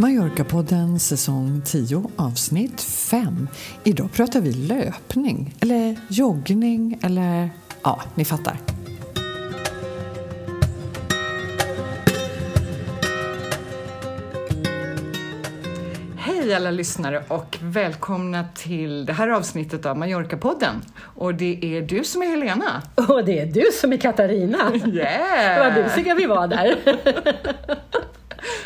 Mallorca-podden säsong 10 avsnitt 5. Idag pratar vi löpning, eller joggning, eller ja, ni fattar. Hej alla lyssnare och välkomna till det här avsnittet av Mallorca-podden. Och det är du som är Helena. Och det är du som är Katarina. Yeah! Vad busiga vi var där.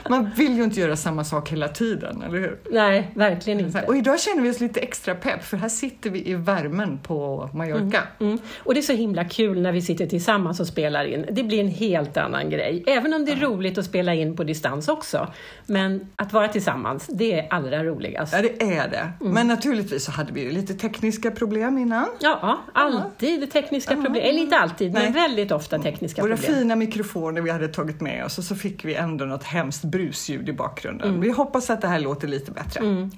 Man vill ju inte göra samma sak hela tiden, eller hur? Nej, verkligen inte. Och idag känner vi oss lite extra pepp, för här sitter vi i värmen på Mallorca. Mm. Och det är så himla kul när vi sitter tillsammans och spelar in. Det blir en helt annan grej. Även om det är roligt att spela in på distans också. Men att vara tillsammans, det är allra roligast. Ja, det är det. Men naturligtvis så hade vi ju lite tekniska problem innan. Ja, alltid tekniska problem. Eller inte alltid, Nej. men väldigt ofta tekniska Våra problem. fina mikrofoner vi hade tagit med oss och så fick vi ändå något hemskt brusljud i bakgrunden. Vi hoppas att det här låter lite bättre. Mm.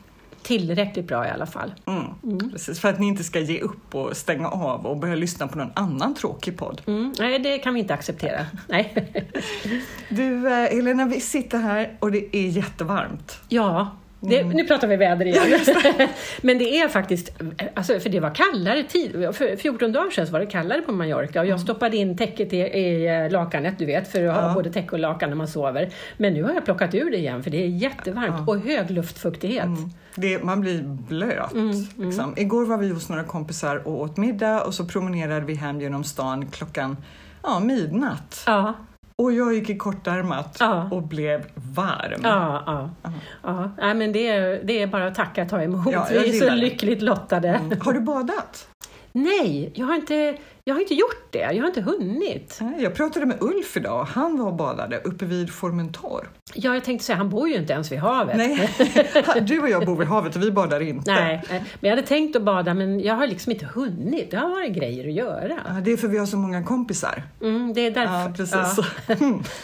Tillräckligt bra i alla fall. Mm. Precis, för att ni inte ska ge upp och stänga av och börja lyssna på någon annan tråkig podd. Mm. Nej, det kan vi inte acceptera. Nej. Du, eh, Helena, vi sitter här och det är jättevarmt. Ja, det, nu pratar vi väder igen. Men det är faktiskt, alltså, för det var kallare tid, för 14 dagar sedan så var det kallare på Mallorca och jag stoppade in täcket i, i eh, lakanet, du vet, för att ha Ja. både täcke och lakan när man sover. Men nu har jag plockat ur det igen för det är jättevarmt och hög luftfuktighet. Det, man blir blöt. Liksom. Igår var vi hos några kompisar och åt middag och så promenerade vi hem genom stan klockan ja, midnatt. Ja, Och jag gick i kortärmat Ja. och blev varm. ja, ja. ja. Nej, men det, är, det är bara att tacka och ta emot. Ja, jag vi är så lyckligt lottade. Har du badat? Nej, jag har, inte, jag har inte gjort det. Jag har inte hunnit. Jag pratade med Ulf idag. Han var och badade uppe vid Formentor. Ja, jag tänkte säga, han bor ju inte ens vid havet. Nej, du och jag bor vid havet och vi badar inte. Nej, nej, men jag hade tänkt att bada men jag har liksom inte hunnit. Det har varit grejer att göra. Ja, Det är för vi har så många kompisar. Mm, det är därför. Ja, precis. Ja.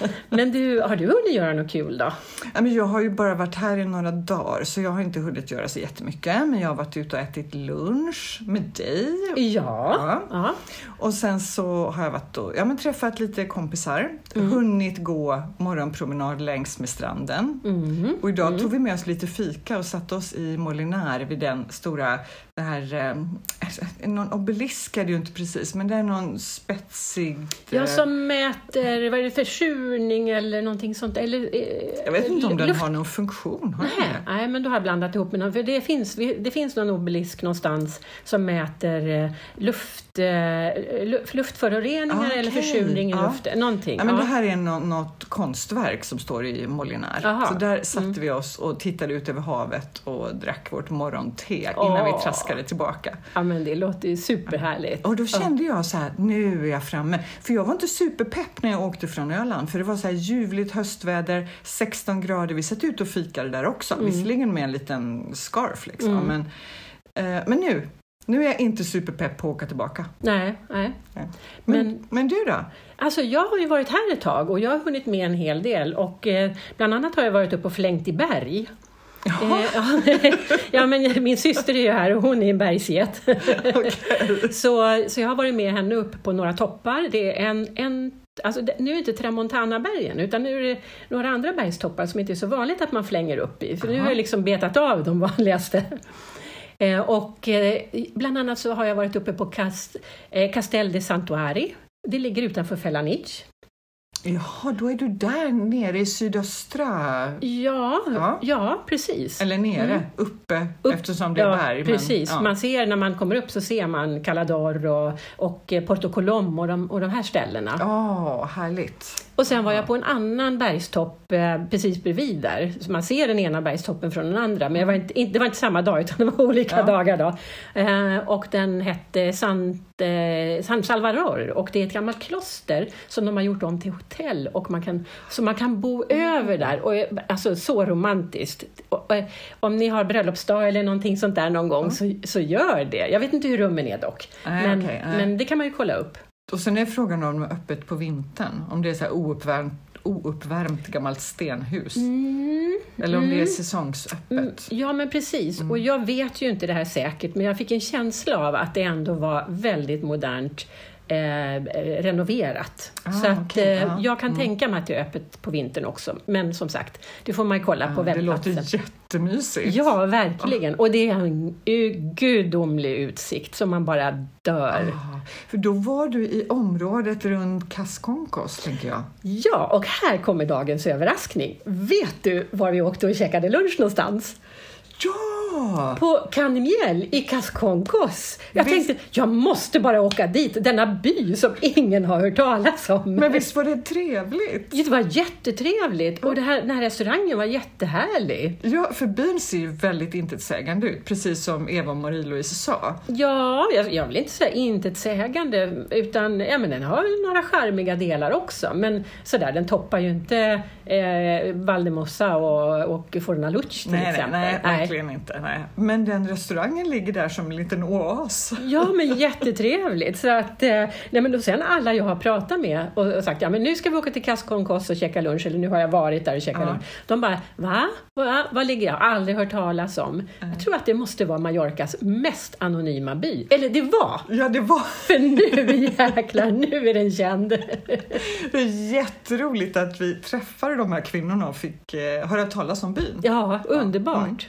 Men du, har du hunnit göra något kul då? Ja, men jag har ju bara varit här i några dagar så jag har inte hunnit göra så jättemycket. Men jag har varit ute och ätit lunch med dig. Ja. Ja. Ja. Och sen så har jag varit och, ja, men träffat lite kompisar. Mm. Hunnit gå morgonpromenad längs med stranden. Mm. Och idag tog vi med oss lite fika och satte oss i Molinär vid den stora, det här, eh, någon obelisk är det ju inte precis, men det är någon spetsig... eh, Jag som mäter, vad är det, försurning eller någonting sånt? Eller, eh, jag vet inte om den luft- har någon funktion. Har Nej, nej, men då har jag blandat ihop med någon. För det finns, det finns någon obelisk någonstans som mäter eh, luft, eh, luftföroreningar Ah, eller försurning i Ja. luften. Någonting. Ja, men ja. Det här är nå- något konstverk som står i. Aha. Mm. Så där satte vi oss och tittade ut över havet och drack vårt morgonte innan vi traskade tillbaka. ja, men det låter ju superhärligt. Och då kände jag så här, nu är jag framme. För jag var inte superpepp när jag åkte från Öland, för det var så här ljuvligt höstväder, 16 grader. Vi satt ut och fikade där också, Mm. visserligen med en liten scarf liksom. Men, eh, men nu, nu är jag inte superpepp på att åka tillbaka. Nej, nej. Nej. Men, Men- men du då? Alltså jag har ju varit här ett tag och jag har hunnit med en hel del och eh, bland annat har jag varit uppe och flängt i berg. Eh, ja, ja, men min syster är ju här och hon är en bergsget. så, så jag har varit med henne upp på några toppar. Det är en, en Alltså, nu är det inte Tramontana-bergen utan nu är det några andra bergstoppar som inte är så vanligt att man flänger upp i. För nu har jag liksom betat av de vanligaste. Eh, och eh, bland annat så har jag varit uppe på Cast, eh, Castel de Santuari. Det ligger utanför Felanich. Jaha, då är du där nere i sydöstra, Ja, Ja. ja. precis. eller nere, uppe, Mm. Upp- eftersom det är ja, berg. men- precis. ja. Man ser när man kommer upp så ser man Calador och, och Porto Colom och de, och de här ställena. Ja, härligt. Och sen var jag på en annan bergstopp eh, precis bredvid där. Så man ser den ena bergstoppen från den andra. Men var inte, det var inte samma dag utan det var olika Ja. dagar då. Eh, och den hette Sant, eh, San Salvador och det är ett gammalt kloster som de har gjort om till hotell och man kan, så man kan bo över där. Och, alltså så romantiskt. Och, om ni har bröllopsdag eller någonting sånt där någon gång så, så gör det. Jag vet inte hur rummen är dock. Nej, men, nej. men det kan man ju kolla upp. Och sen är frågan om de är öppet på vintern. Om det är så här ouppvärmt, ouppvärmt gammalt stenhus. Mm. Eller om det är Mm. säsongsöppet. Mm, Ja, men precis. Och jag vet ju inte det här säkert, men jag fick en känsla av att det ändå var väldigt modernt eh, renoverat. Ah, så att, okej, eh, ja. jag kan Mm. tänka mig att det är öppet på vintern också. Men som sagt, det får man ju kolla på Ja, det webbplatsen. låter jättemysigt. Ja, verkligen. Och det är en gudomlig utsikt som man bara dör. Ah, för då var du i området runt Kaskonkos, tänker jag. Ja, och här kommer dagens överraskning. Vet du var vi åkte och käkade lunch någonstans? Ja! På Kanmiel i Kaskonkos. Jag Visst- tänkte, jag måste bara åka dit, denna by som ingen har hört talas om. Men visst var det trevligt? Det var jättetrevligt och det här, den här restaurangen var jättehärlig. Ja, för byn ser ju väldigt intetsägande ut, precis som Eva och Marie-Louise sa. Ja, jag, jag vill inte säga intetsägande, utan ja, men den har några charmiga delar också. Men sådär, den toppar ju inte eh, Valdemossa och, och Fornaluch till Nej, nej, exempel. nej, verkligen inte. Nej. Men den restaurangen ligger där som en liten oas. Ja, men jättetrevligt. Så att, eh, nej, men då sen alla jag har pratat med och, och sagt ja, men nu ska vi åka till Kaskonkos och käka lunch, eller nu har jag varit där och käkat Ja. lunch. De bara, va? va? Vad ligger jag? Aldrig hört talas om. Jag tror att det måste vara Mallorcas mest anonyma by. Eller det var! Ja, det var För nu jäklar, nu är den känd. det är jätteroligt att vi träffade de här kvinnorna och fick eh, höra talas om byn. Ja, underbart.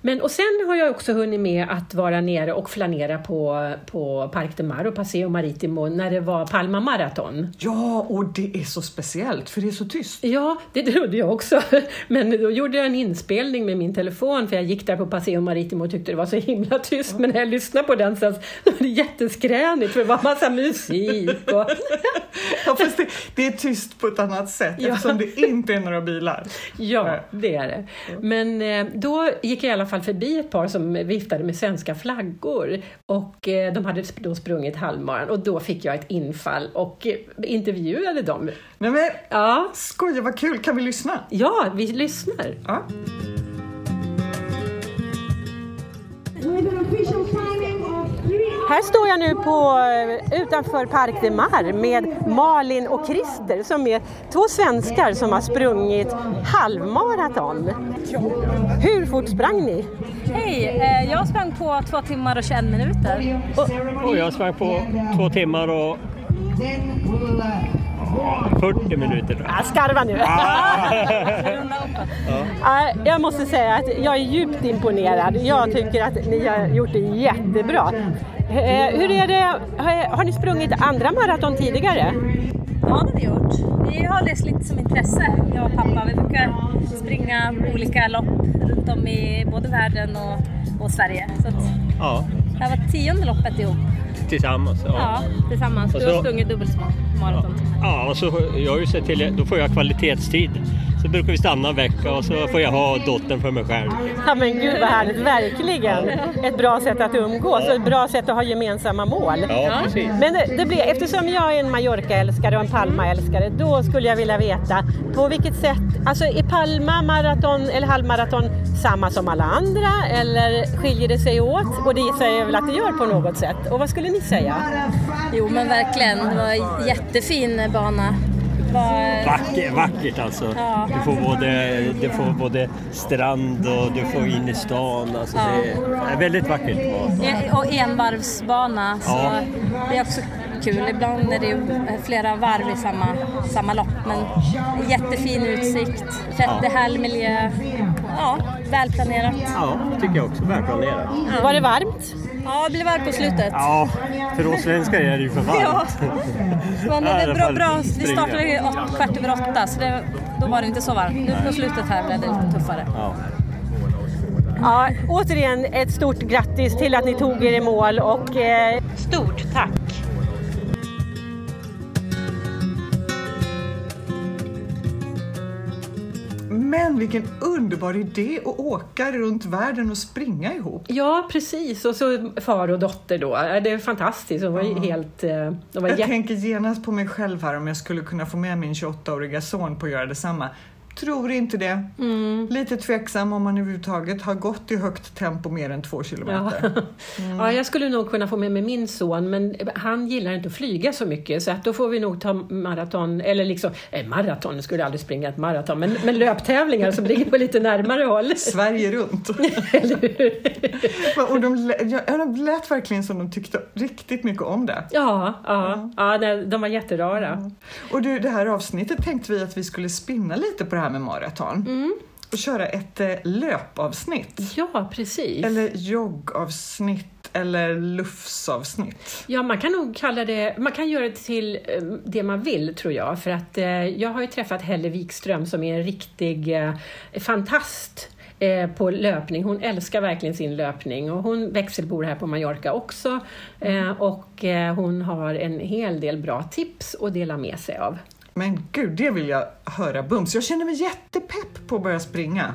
Men, och sen har jag också hunnit med att vara nere och flanera på, på Parc de Mar och Paseo Maritimo när det var Palma Marathon. Ja, och det är så speciellt för det är så tyst. Ja, det trodde jag också. Men då gjorde jag en inspelning med min telefon för jag gick där på Paseo Maritimo och tyckte det var så himla tyst. Men när jag lyssnade på den så var det jätteskränigt för det var massa musik. Och... Ja, fast det, det är tyst på ett annat sätt Ja. eftersom det inte är några bilar. Ja, det är det. Men eh, då gick jag i alla fall förbi ett par som viftade med svenska flaggor och eh, de hade då sprungit halvmaran och då fick jag ett infall och eh, intervjuade dem. Nej men, Ja, skoja vad kul, kan vi lyssna? ja vi lyssnar. Ja. Här står jag nu på, eh, utanför Parc de Mar med Malin och Christer som är två svenskar som har sprungit halvmaraton. Hur fort sprang ni? Hej, eh, jag sprang på två timmar och 21 minuter. Och jag sprang på två timmar och 40 minuter tror jag. Ah, skarva nu! Ja, jag måste säga att jag är djupt imponerad. Jag tycker att ni har gjort det jättebra. Eh, Hur är det, har- ni sprungit andra maraton tidigare? Ja, det har vi gjort. Vi har det lite som intresse, jag och pappa. Vi brukar springa olika lopp runt om i både världen och, och Sverige. Så att Ja, det här var tionde loppet ihop. tillsammans. Ja. Ja, tillsammans. Du har sprungit dubbelmaraton. Ja, och så jag har ju sett till, då får jag kvalitetstid. Så brukar vi stanna en vecka och så får jag ha dottern för mig själv. Ja men gud vad härligt, verkligen! Ett bra sätt att umgås och ett bra sätt att ha gemensamma mål. Ja, precis. Men det, det blir, eftersom jag är en Mallorca-älskare och en Palma-älskare, då skulle jag vilja veta på vilket sätt, alltså är Palma maraton eller halvmaraton samma som alla andra eller skiljer det sig åt? Och det säger jag väl att det gör på något sätt. Och vad skulle ni säga? Jo, men verkligen. Det var en jättefin bana. Det var, Vacker, vackert alltså. Ja. Du, får både, du får både strand och du får in i stan. Alltså det är väldigt vackert. E- Och envarvsbana, så Ja. det är också kul. Ibland är det ju flera varv i samma, samma lopp, men jättefin utsikt, jättehärlig miljö. Ja, välplanerat. Ja, tycker jag också. Välplanerat. Var det varmt? Ja, det blir varmt på slutet. Ja, för oss svenskar är det ju för varmt. Men det Ja, är bra, bra. Vi startade åt, kvart över åtta, så det, då var det inte så varmt. Nu på slutet här blev det lite tuffare. Ja. Ja, återigen ett stort grattis till att ni tog er i mål och eh, stort tack! Men vilken underbar idé att åka runt världen och springa ihop. Ja, precis. Och så far och dotter då. Ja, Det är fantastiskt. De var ju helt... eh, De var Jag tänker genast på mig själv här om jag skulle kunna få med min 28-åriga son på att göra detsamma. Tror inte det. Mm. Lite tveksam om man överhuvudtaget har gått i högt tempo mer än två Ja. kilometer. ja, jag skulle nog kunna få med mig min son, men han gillar inte att flyga så mycket, så att då får vi nog ta maraton, eller liksom, eh, maraton, skulle aldrig springa ett maraton, men, men löptävlingar som ligger på lite närmare håll. Sverige runt. Eller hur? och de, ja, de lät verkligen som de tyckte riktigt mycket om det. Ja, ja, ja nej, de var jätterara. Och du, det här avsnittet tänkte vi att vi skulle spinna lite på det här med maraton. Och köra ett eh, löpavsnitt. Ja, precis. Eller joggavsnitt eller lufsavsnitt. Ja, man kan nog kalla det, man kan göra det till eh, det man vill tror jag. För att eh, jag har ju träffat Helle Wikström som är en riktig eh, fantast eh, på löpning. Hon älskar verkligen sin löpning och hon växelbor här på Mallorca också. Eh, och hon har en hel del bra tips att dela med sig av. Men gud, det vill jag höra bums. Jag känner mig jättepepp på att börja springa.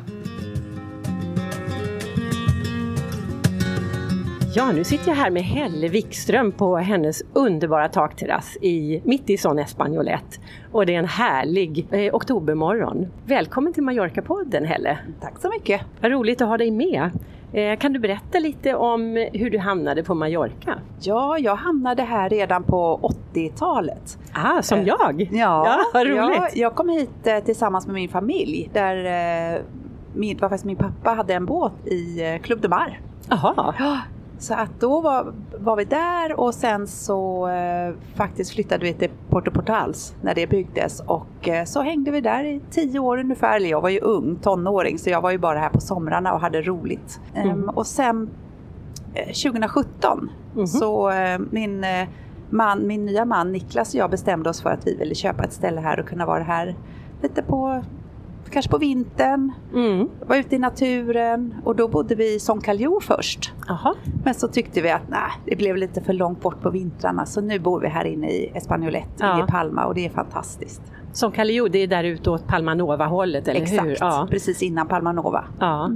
Ja, nu sitter jag här med Helle Wikström på hennes underbara takterrass i, mitt i Son Espagnolet. Och det är en härlig eh, oktobermorgon. Välkommen till Mallorca-podden Helle! Tack så mycket. Vad roligt att ha dig med! Eh, kan du berätta lite om hur du hamnade på Mallorca? Ja, jag hamnade här redan på 80-talet. Ah, som jag! Ja, vad roligt! Jag, jag kom hit eh, tillsammans med min familj där eh, min, det var faktiskt min pappa hade en båt i eh, Club de Mar. Jaha, Ja, så att då var, var vi där och sen så eh, faktiskt flyttade vi till Porto Portals när det byggdes och eh, så hängde vi där i tio år ungefär. Eller jag var ju ung tonåring så jag var ju bara här på somrarna och hade roligt. Ehm, och sen eh, 2017 så eh, min eh, man, min nya man Niklas och jag bestämde oss för att vi ville köpa ett ställe här och kunna vara här lite på Kanske på vintern, mm. vara ute i naturen och då bodde vi i Son Calio först. Jaha. Men så tyckte vi att nej, det blev lite för långt bort på vintrarna så nu bor vi här inne i Espagnolet Ja. i Palma och det är fantastiskt. Som Callio, det är där ute åt Palmanova-hållet, eller Exakt, hur? Ja. precis innan Palma Nova. Ja,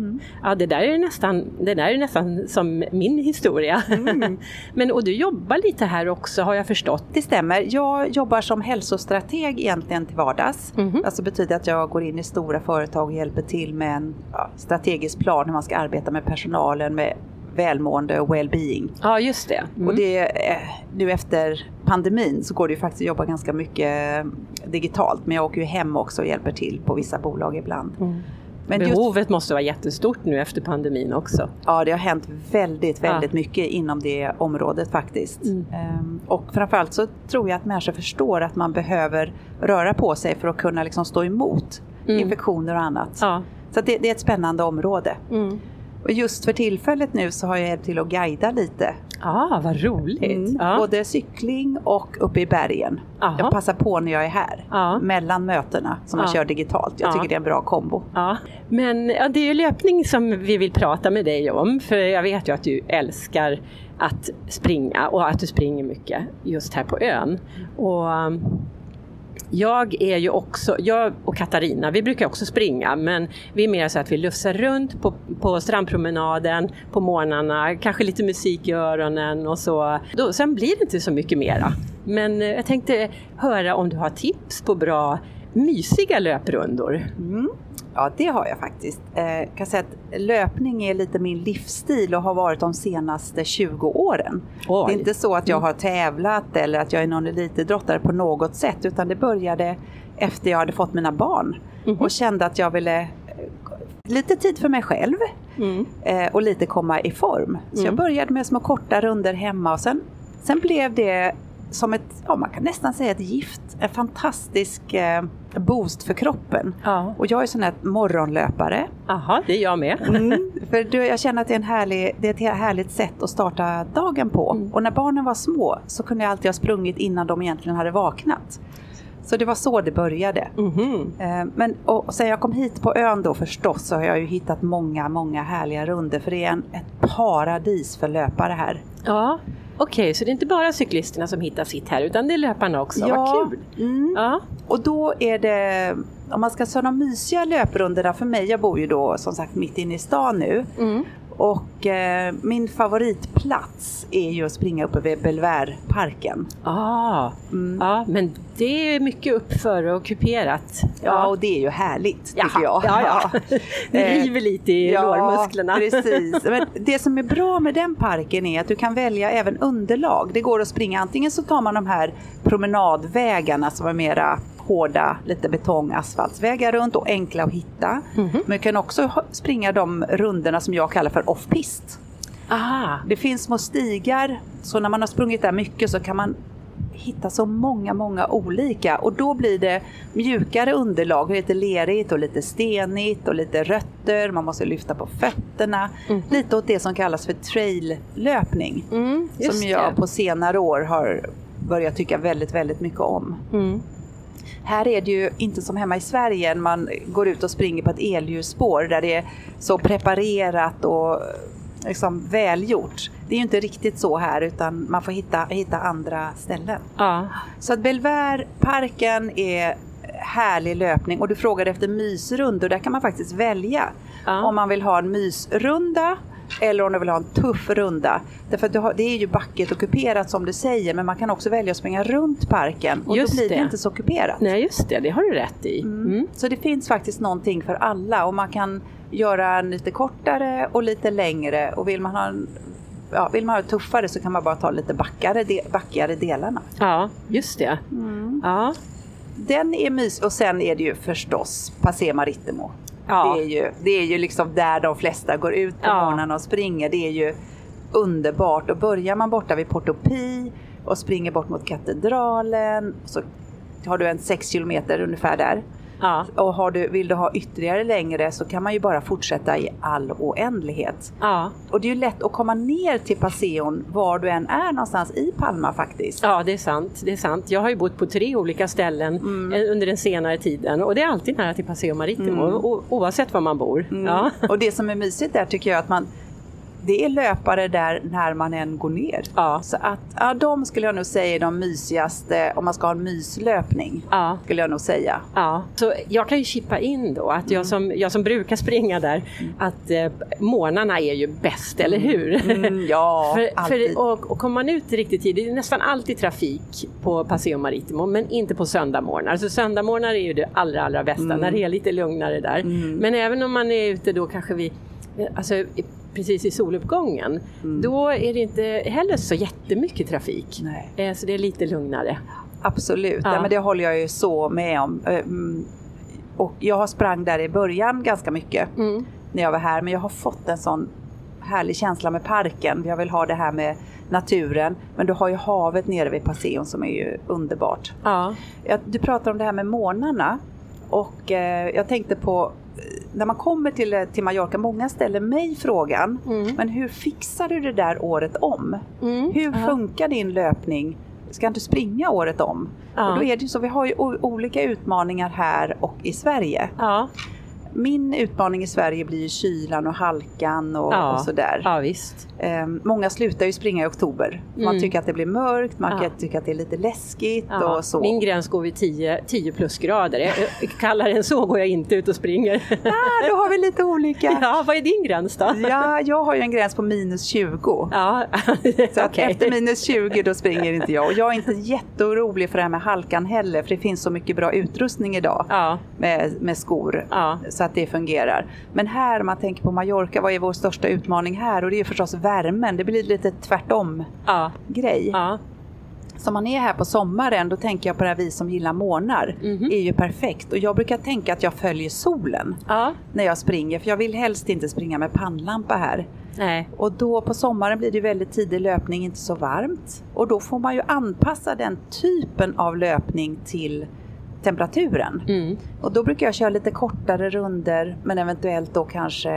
ja det, där är nästan, det där är nästan som min historia. Men, och du jobbar lite här också har jag förstått. Det stämmer. Jag jobbar som hälsostrateg egentligen till vardags. Mhm. Alltså betyder att jag går in i stora företag och hjälper till med en strategisk plan hur man ska arbeta med personalen med välmående och well-being. Ja, just det. Mm. Och det, nu efter pandemin så går det ju faktiskt att jobba ganska mycket eh, digitalt men jag åker ju hem också och hjälper till på vissa bolag ibland. Mm. Men just, Behovet måste vara jättestort nu efter pandemin också. ja, det har hänt väldigt, väldigt Ja. mycket inom det området faktiskt. Mm. Ehm, och framförallt så tror jag att människor förstår att man behöver röra på sig för att kunna liksom stå emot Mm. infektioner och annat. Ja. Så det, det är ett spännande område. Mm. Och just för tillfället nu så har jag hjälpt till att guida lite. Ah, vad roligt! Mm. Ja. Både cykling och uppe i bergen. Aha. Jag passar på när jag är här. Ja. Mellan mötena som man Ja. kör digitalt. Jag Ja. tycker det är en bra kombo. Men ja, det är ju löpning som vi vill prata med dig om, för jag vet ju att du älskar att springa och att du springer mycket just här på ön. Och jag är ju också, jag och Katarina, vi brukar också springa men vi är mer så att vi lufsar runt på, på strandpromenaden på morgnarna, kanske lite musik i öronen och så. Då, sen blir det inte så mycket mera. Men eh, jag tänkte höra om du har tips på bra mysiga löprundor. Mm. Ja, det har jag faktiskt. Eh, kan säga att löpning är lite min livsstil och har varit de senaste 20 åren. Oj. Det är inte så att jag har tävlat eller att jag är någon elitidrottare på något sätt utan det började efter jag hade fått mina barn och kände att jag ville eh, lite tid för mig själv Mm. eh, och lite komma i form. Så jag började med små korta runder hemma och sen, sen blev det som ett, ja man kan nästan säga ett gift, en fantastisk eh, boost för kroppen. Ja. Och jag är sån här morgonlöpare. Jaha, det är jag med. Mm, för du, jag känner att det är, en härlig, det är ett härligt sätt att starta dagen på. Och när barnen var små så kunde jag alltid ha sprungit innan de egentligen hade vaknat. Så det var så det började. Eh, Men och sen jag kom hit på ön då förstås så har jag ju hittat många, många härliga runder för det är en, ett paradis för löpare här. Ja, okej, så det är inte bara cyklisterna som hittar sitt här utan det är löparna också. Vad kul! Mm. Ja, Och då är det, om man ska säga de mysiga löprundorna för mig, jag bor ju då som sagt mitt inne i stan nu. mm. Och eh, min favoritplats är ju att springa uppe vid Belvärparken. Ah, Mm. Ja, men det är mycket uppför och kuperat. Ja, och det är ju härligt tycker Jaha, jag. Ja, ja. Det Eh, river lite i lårmusklerna. precis. Men det som är bra med den parken är att du kan välja även underlag. Det går att springa, antingen så tar man de här promenadvägarna som är mera hårda, lite betong, asfaltsvägar runt och enkla att hitta. Mhm. Men du kan också springa de rundorna som jag kallar för off-pist. Det finns små stigar, så när man har sprungit där mycket så kan man hitta så många, många olika och då blir det mjukare underlag, lite lerigt och lite stenigt och lite rötter, man måste lyfta på fötterna. Lite åt det som kallas för traillöpning. Mm, som jag det. på senare år har börjat tycka väldigt, väldigt mycket om. Mm. Här är det ju inte som hemma i Sverige man går ut och springer på ett elljusspår där det är så preparerat och liksom välgjort. Det är ju inte riktigt så här utan man får hitta, hitta andra ställen. Ja. Så att Belvärparken är härlig löpning och du frågade efter mysrundor. Där kan man faktiskt välja Ja. om man vill ha en mysrunda eller om du vill ha en tuff runda. Därför har, det är ju backigt och kuperat som du säger men man kan också välja att springa runt parken och Just då blir det. det. inte så kuperat. Nej, just det. Det har du rätt i. Mm. Så det finns faktiskt någonting för alla och man kan göra en lite kortare och lite längre och vill man ha en Ja, vill man ha det tuffare så kan man bara ta lite backare, de, backigare delarna. Ja, just det. Mm. Ja. Den är mys och sen är det ju förstås Passé Marittimo. Ja. Det, är ju, det är ju liksom där de flesta går ut på Ja. morgnarna och springer. Det är ju underbart. Och börjar man borta vid Porto Pi och springer bort mot katedralen så har du en 6 kilometer ungefär där. Ja. Och har du, vill du ha ytterligare längre så kan man ju bara fortsätta i all oändlighet. Ja. Och det är ju lätt att komma ner till Passeon var du än är någonstans i Palma faktiskt. ja, det är sant. Det är sant. Jag har ju bott på tre olika ställen Mm. eh, under den senare tiden och det är alltid nära till Paseo Maritimo o- oavsett var man bor. Mm. Ja. Och det som är mysigt där tycker jag att man det är löpare där när man än går ner. Ja. Så att ja, de skulle jag nog säga är de mysigaste om man ska ha en myslöpning. Ja. Skulle jag nog säga. Ja, så jag kan ju chippa in då att jag som, jag som brukar springa där, att eh, morgnarna är ju bäst, eller hur? Mm, ja, för, för, och, och kommer man ut riktigt tidigt, det är nästan alltid trafik på Paseo Maritimo, men inte på söndagmorgnar. Så söndagmorgnar är ju det allra, allra bästa, Mm. när det är lite lugnare där. Men även om man är ute då kanske vi, alltså precis i soluppgången, då är det inte heller så jättemycket trafik. Mm. Nej. Eh, Så det är lite lugnare. Absolut, Ja. ja. men det håller jag ju så med om. Mm, Och jag har sprang där i början ganska mycket Mm. när jag var här, men jag har fått en sån härlig känsla med parken. Jag vill ha det här med naturen, men du har ju havet nere vid Passeon som är ju underbart. Ja. Du pratar om det här med månarna och eh, jag tänkte på eh, när man kommer till, eh, till Mallorca, många ställer mig frågan, Mm. men hur fixar du det där året om? Mm. Hur Ja. funkar din löpning? Ska inte springa året om? Ja. Och då är det så, vi har ju olika utmaningar här och i Sverige. Ja. Min utmaning i Sverige blir ju kylan och halkan och, Ja. och sådär. ja, visst. Ehm, många slutar ju springa i oktober. Man Mm. tycker att det blir mörkt, man Ja. tycka att det är lite läskigt Ja, och så. Min gräns går vid 10, 10 plusgrader. Jag- Kallare än så går jag inte ut och springer. Ah, då har vi lite olika. Ja, vad är din gräns då? Ja, jag har ju en gräns på minus 20. Ja, Så att okej. efter minus 20 då springer inte jag. Och jag är inte jätteorolig för det här med halkan heller, för det finns så mycket bra utrustning idag med, med skor. Så att det fungerar. Men här, om man tänker på Mallorca, vad är vår största utmaning här? Och det är förstås värmen. Det blir lite tvärtom ja, ja. Så om man är här på sommaren, då tänker jag på det här vi som gillar månar. Mhm. är ju perfekt. Och jag brukar tänka att jag följer solen ja. när jag springer, för jag vill helst inte springa med pannlampa här. Nej. Och då på sommaren blir det väldigt tidig löpning, inte så varmt. Och då får man ju anpassa den typen av löpning till temperaturen. Mm. Och då brukar jag köra lite kortare runder men eventuellt då kanske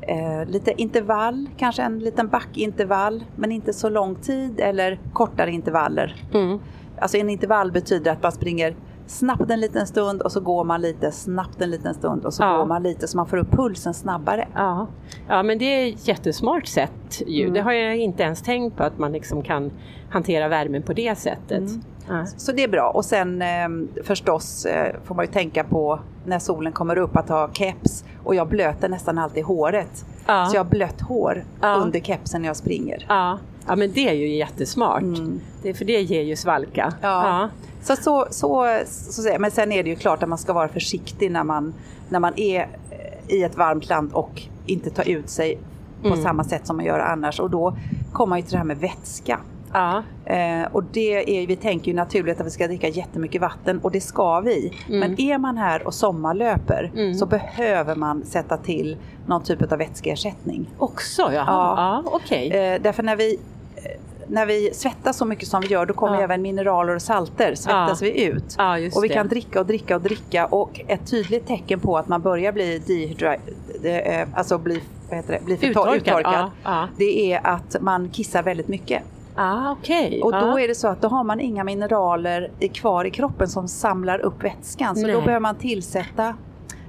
eh, lite intervall, kanske en liten backintervall men inte så lång tid eller kortare intervaller. Mm. Alltså en intervall betyder att man springer snabbt en liten stund och så går man lite, snabbt en liten stund och så Ja. går man lite så man får upp pulsen snabbare. Ja. ja, men det är ett jättesmart sätt ju. Mm. Det har jag inte ens tänkt på att man liksom kan hantera värmen på det sättet. Mm. Ja. Så det är bra. Och sen eh, förstås eh, får man ju tänka på när solen kommer upp att ha keps och jag blöter nästan alltid håret. Ja. Så jag har blött hår Ja. under kepsen när jag springer. Ja. ja, men det är ju jättesmart. Mm. Det, för det ger ju svalka. Ja. Så, så, så, så, så, men sen är det ju klart att man ska vara försiktig när man, när man är eh, i ett varmt land och inte tar ut sig på Mm. samma sätt som man gör annars. Och då kommer man ju till det här med vätska. Ja. Eh, och det är, vi tänker ju naturligt att vi ska dricka jättemycket vatten och det ska vi. Mm. Men är man här och sommarlöper Mm. så behöver man sätta till någon typ av vätskeersättning. Också, jaha. Ja. Ja, okej. Eh, därför när vi, eh, när vi svettas så mycket som vi gör då kommer Ja. även mineraler och salter svettas Ja. vi ut. Ja, just och vi det. kan dricka och dricka och dricka och ett tydligt tecken på att man börjar bli dehydrated, alltså bli, vad heter det, bli Uttorkad, uttorkad, det är att man kissar väldigt mycket. Ah, okej. Och då ja. är det så att då har man inga mineraler kvar i kroppen som samlar upp vätskan. Så då Nej. behöver man tillsätta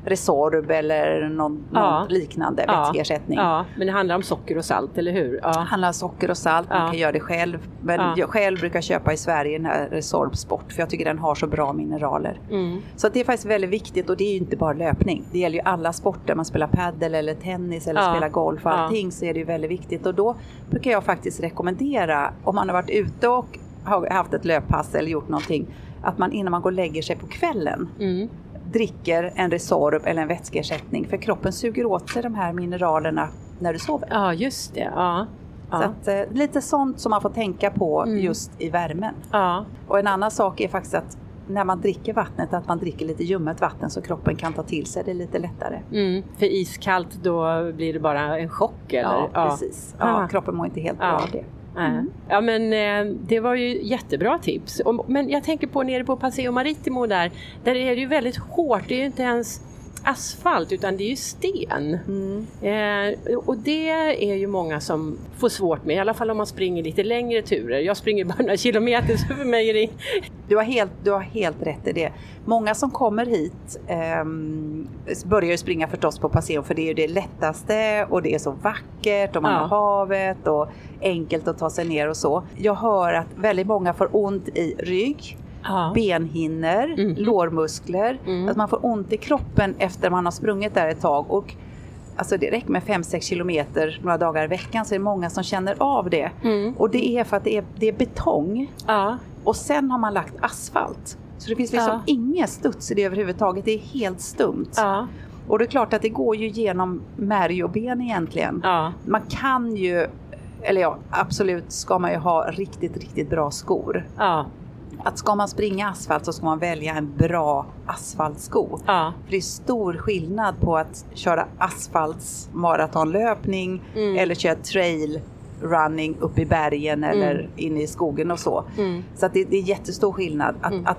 Resorb eller någon, Ja. någon liknande Ja. vätskeersättning. Ja, men det handlar om socker och salt, eller hur? Ja. handlar om socker och salt, man kan göra det själv. Men Ja. jag själv brukar köpa i Sverige den här Resorb Sport för jag tycker den har så bra mineraler. Mm. Så det är faktiskt väldigt viktigt och det är ju inte bara löpning. Det gäller ju alla sporter, man spelar paddel eller tennis eller spelar golf och allting så är det ju väldigt viktigt. Och då brukar jag faktiskt rekommendera om man har varit ute och har haft ett löppass eller gjort någonting att man innan man går och lägger sig på kvällen Mm. Dricker en Resorb eller en vätskeersättning för kroppen suger åt sig de här mineralerna när du sover. Ja, just det. Ja. Så att, eh, lite sånt som man får tänka på Mm. just i värmen. ja. Och en annan sak är faktiskt att när man dricker vattnet att man dricker lite ljummet vatten så kroppen kan ta till sig det lite lättare. Mm. För iskallt då blir det bara en chock eller? Ja, precis. Ja, kroppen mår inte helt bra av det. Nej. Ja men eh, det var ju jättebra tips. Och, men jag tänker på nere på Paseo Maritimo där, där är det ju väldigt hårt. Det är ju inte ens asfalt utan det är ju sten. Mm. Eh, och det är ju många som får svårt med, i alla fall om man springer lite längre turer. Jag springer bara några kilometer så för mig är det Du, har helt, du har helt rätt i det. Många som kommer hit ehm, börjar ju springa förstås på Paseo för det är ju det lättaste och det är så vackert och man Ja. har havet och enkelt att ta sig ner och så. Jag hör att väldigt många får ont i rygg, ja. benhinnor, Mhm. lårmuskler. Mm. Att man får ont i kroppen efter man har sprungit där ett tag. Och Alltså det räcker med 5-6 kilometer några dagar i veckan så är det många som känner av det. Mm. Och det är för att det är, det är betong ja. och sen har man lagt asfalt. Så det finns liksom Ja. ingen studs i det överhuvudtaget. Det är helt stumt. Ja. Och det är klart att det går ju genom märg och ben egentligen. Ja. Man kan ju, eller ja absolut ska man ju ha riktigt, riktigt bra skor. Ja. Att ska man springa asfalt så ska man välja en bra asfaltsko. Ja. För det är stor skillnad på att köra asfaltsmaratonlöpning Mm. eller köra trail running upp i bergen eller inne i skogen och så. Mm. Så att det, det är jättestor skillnad. Att, Mm. att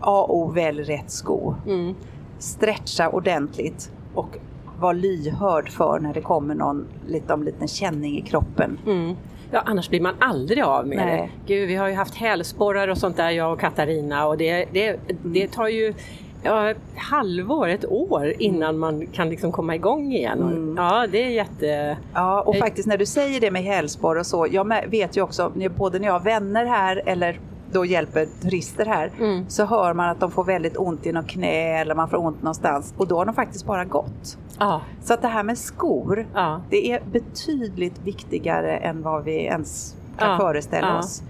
A och O välj rätt sko. Mm. Stretcha ordentligt och var lyhörd för när det kommer någon lite om liten känning i kroppen. Mm. Ja, annars blir man aldrig av med Nej. det. Gud, vi har ju haft hälsporrar och sånt där, jag och Katarina, och det, det, det tar ju ja, ett halvår, ett år innan man kan liksom komma igång igen. Mm. Ja, det är jätte... Ja, och Eh. faktiskt när du säger det med hälsporr och så, jag vet ju också, både när jag har vänner här eller då hjälper turister här, Mm. så hör man att de får väldigt ont i något knä eller man får ont någonstans och då har de faktiskt bara gått. Ja, Så att det här med skor, ja. det är betydligt viktigare än vad vi ens kan ja, föreställa oss.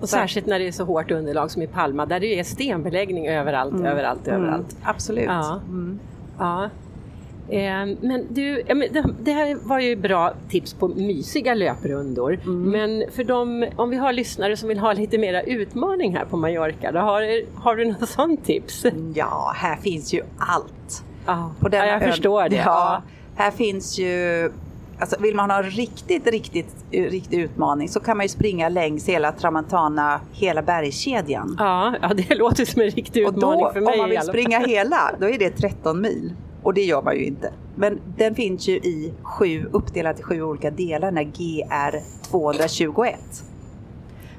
Och särskilt när det är så hårt underlag som i Palma, där det är stenbeläggning överallt, Mm. överallt, överallt. Mm, absolut. Ja. Mm. Ja. Eh, Men du, det, här var ju bra tips på mysiga löprundor. Mm. Men för dem, om vi har lyssnare som vill ha lite mera utmaning här på Mallorca, då har, har du något sånt tips? Ja, här finns ju allt. Ja, På denna ja jag ön. förstår det. Ja, här finns ju Alltså vill man ha en riktigt, riktigt, riktig utmaning så kan man ju springa längs hela Tramontana, hela bergskedjan. Ja, ja, det låter som en riktig Och utmaning då, för mig om man vill springa hela, då är det 13 mil. Och det gör man ju inte. Men den finns ju i sju, uppdelad i sju olika delar, den här GR 221.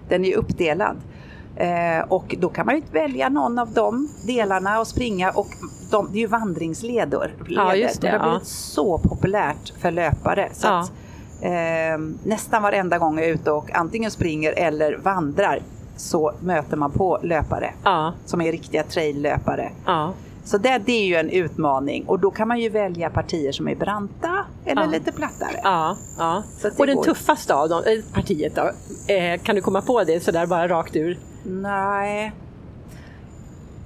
Den är uppdelad. Eh, och då kan man ju välja någon av de delarna och springa och de, det är ju vandringsleder. Ja, just det, det har ja. blivit så populärt för löpare. Så Ja. att, eh, nästan varenda gång jag är ute och antingen springer eller vandrar så möter man på löpare Ja, som är riktiga traillöpare. ja. Så det, det är ju en utmaning och då kan man ju välja partier som är branta eller Ja. lite plattare. Ja, ja. Och den går. tuffaste av dem, eh, partiet då? Eh, kan du komma på det sådär bara rakt ur? Nej.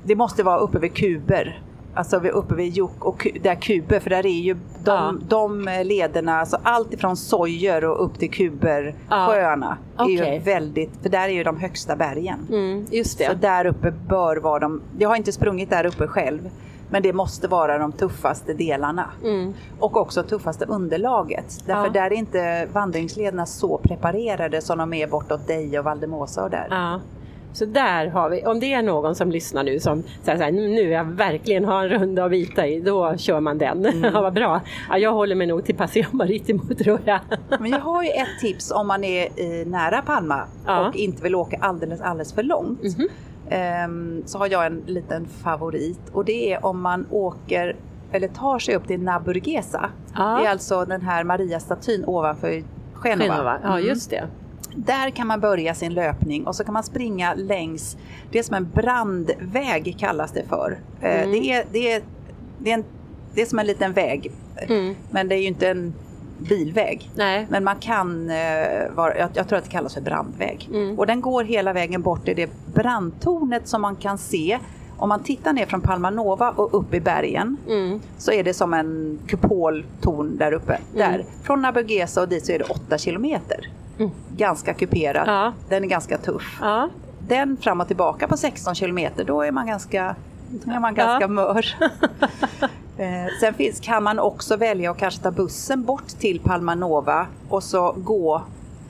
Det måste vara uppe vid kuber. Alltså vid- uppe vid Jok och där kuber, för där är ju de, Ja. de lederna, alltså allt ifrån sojer och upp till kuber, Ja. sjöarna, är ju Okej. väldigt, för där är ju de högsta bergen. Mm, just Så det. där uppe bör vara de, jag har inte sprungit där uppe själv, men det måste vara de tuffaste delarna. Mm. Och också tuffaste underlaget. Därför Ja. där är inte vandringslederna så preparerade som de är bortåt Deje och Valdemosa och där. Ja. Så där har vi, om det är någon som lyssnar nu som säger så här, nu jag verkligen ha en runda att bita i, då kör man den. Mm. ja, vad bra. Ja, jag håller mig nog till Paseo Maritimo tror jag. Men jag har ju ett tips om man är i nära Palma Ja. och inte vill åka alldeles, alldeles för långt. Mhm. Ehm, så har jag en liten favorit och det är om man åker eller tar sig upp till Naburgesa. Ja. Det är alltså den här Maria-statyn ovanför Genova. Genova. Ja, Mm. just det. Där kan man börja sin löpning och så kan man springa längs, det är som en brandväg kallas det för. Eh, Mm. Det, är, det, är, det, är en, det är som en liten väg, Mm. men det är ju inte en bilväg. Nej. Men man kan, eh, jag, jag tror att det kallas för brandväg. Mm. Och den går hela vägen bort till det brandtornet som man kan se. Om man tittar ner från Palma Nova och upp i bergen Mm. så är det som en kupoltorn där uppe. Där. Från Naburgesa och dit så är det 8 kilometer. Mm. Ganska kuperat. Ja. Den är ganska tuff. Ja. Den fram och tillbaka på 16 kilometer, då är man ganska, då är man Ja. ganska mör. Eh, Sen finns, kan man också välja att kanske ta bussen bort till Palma Nova och så gå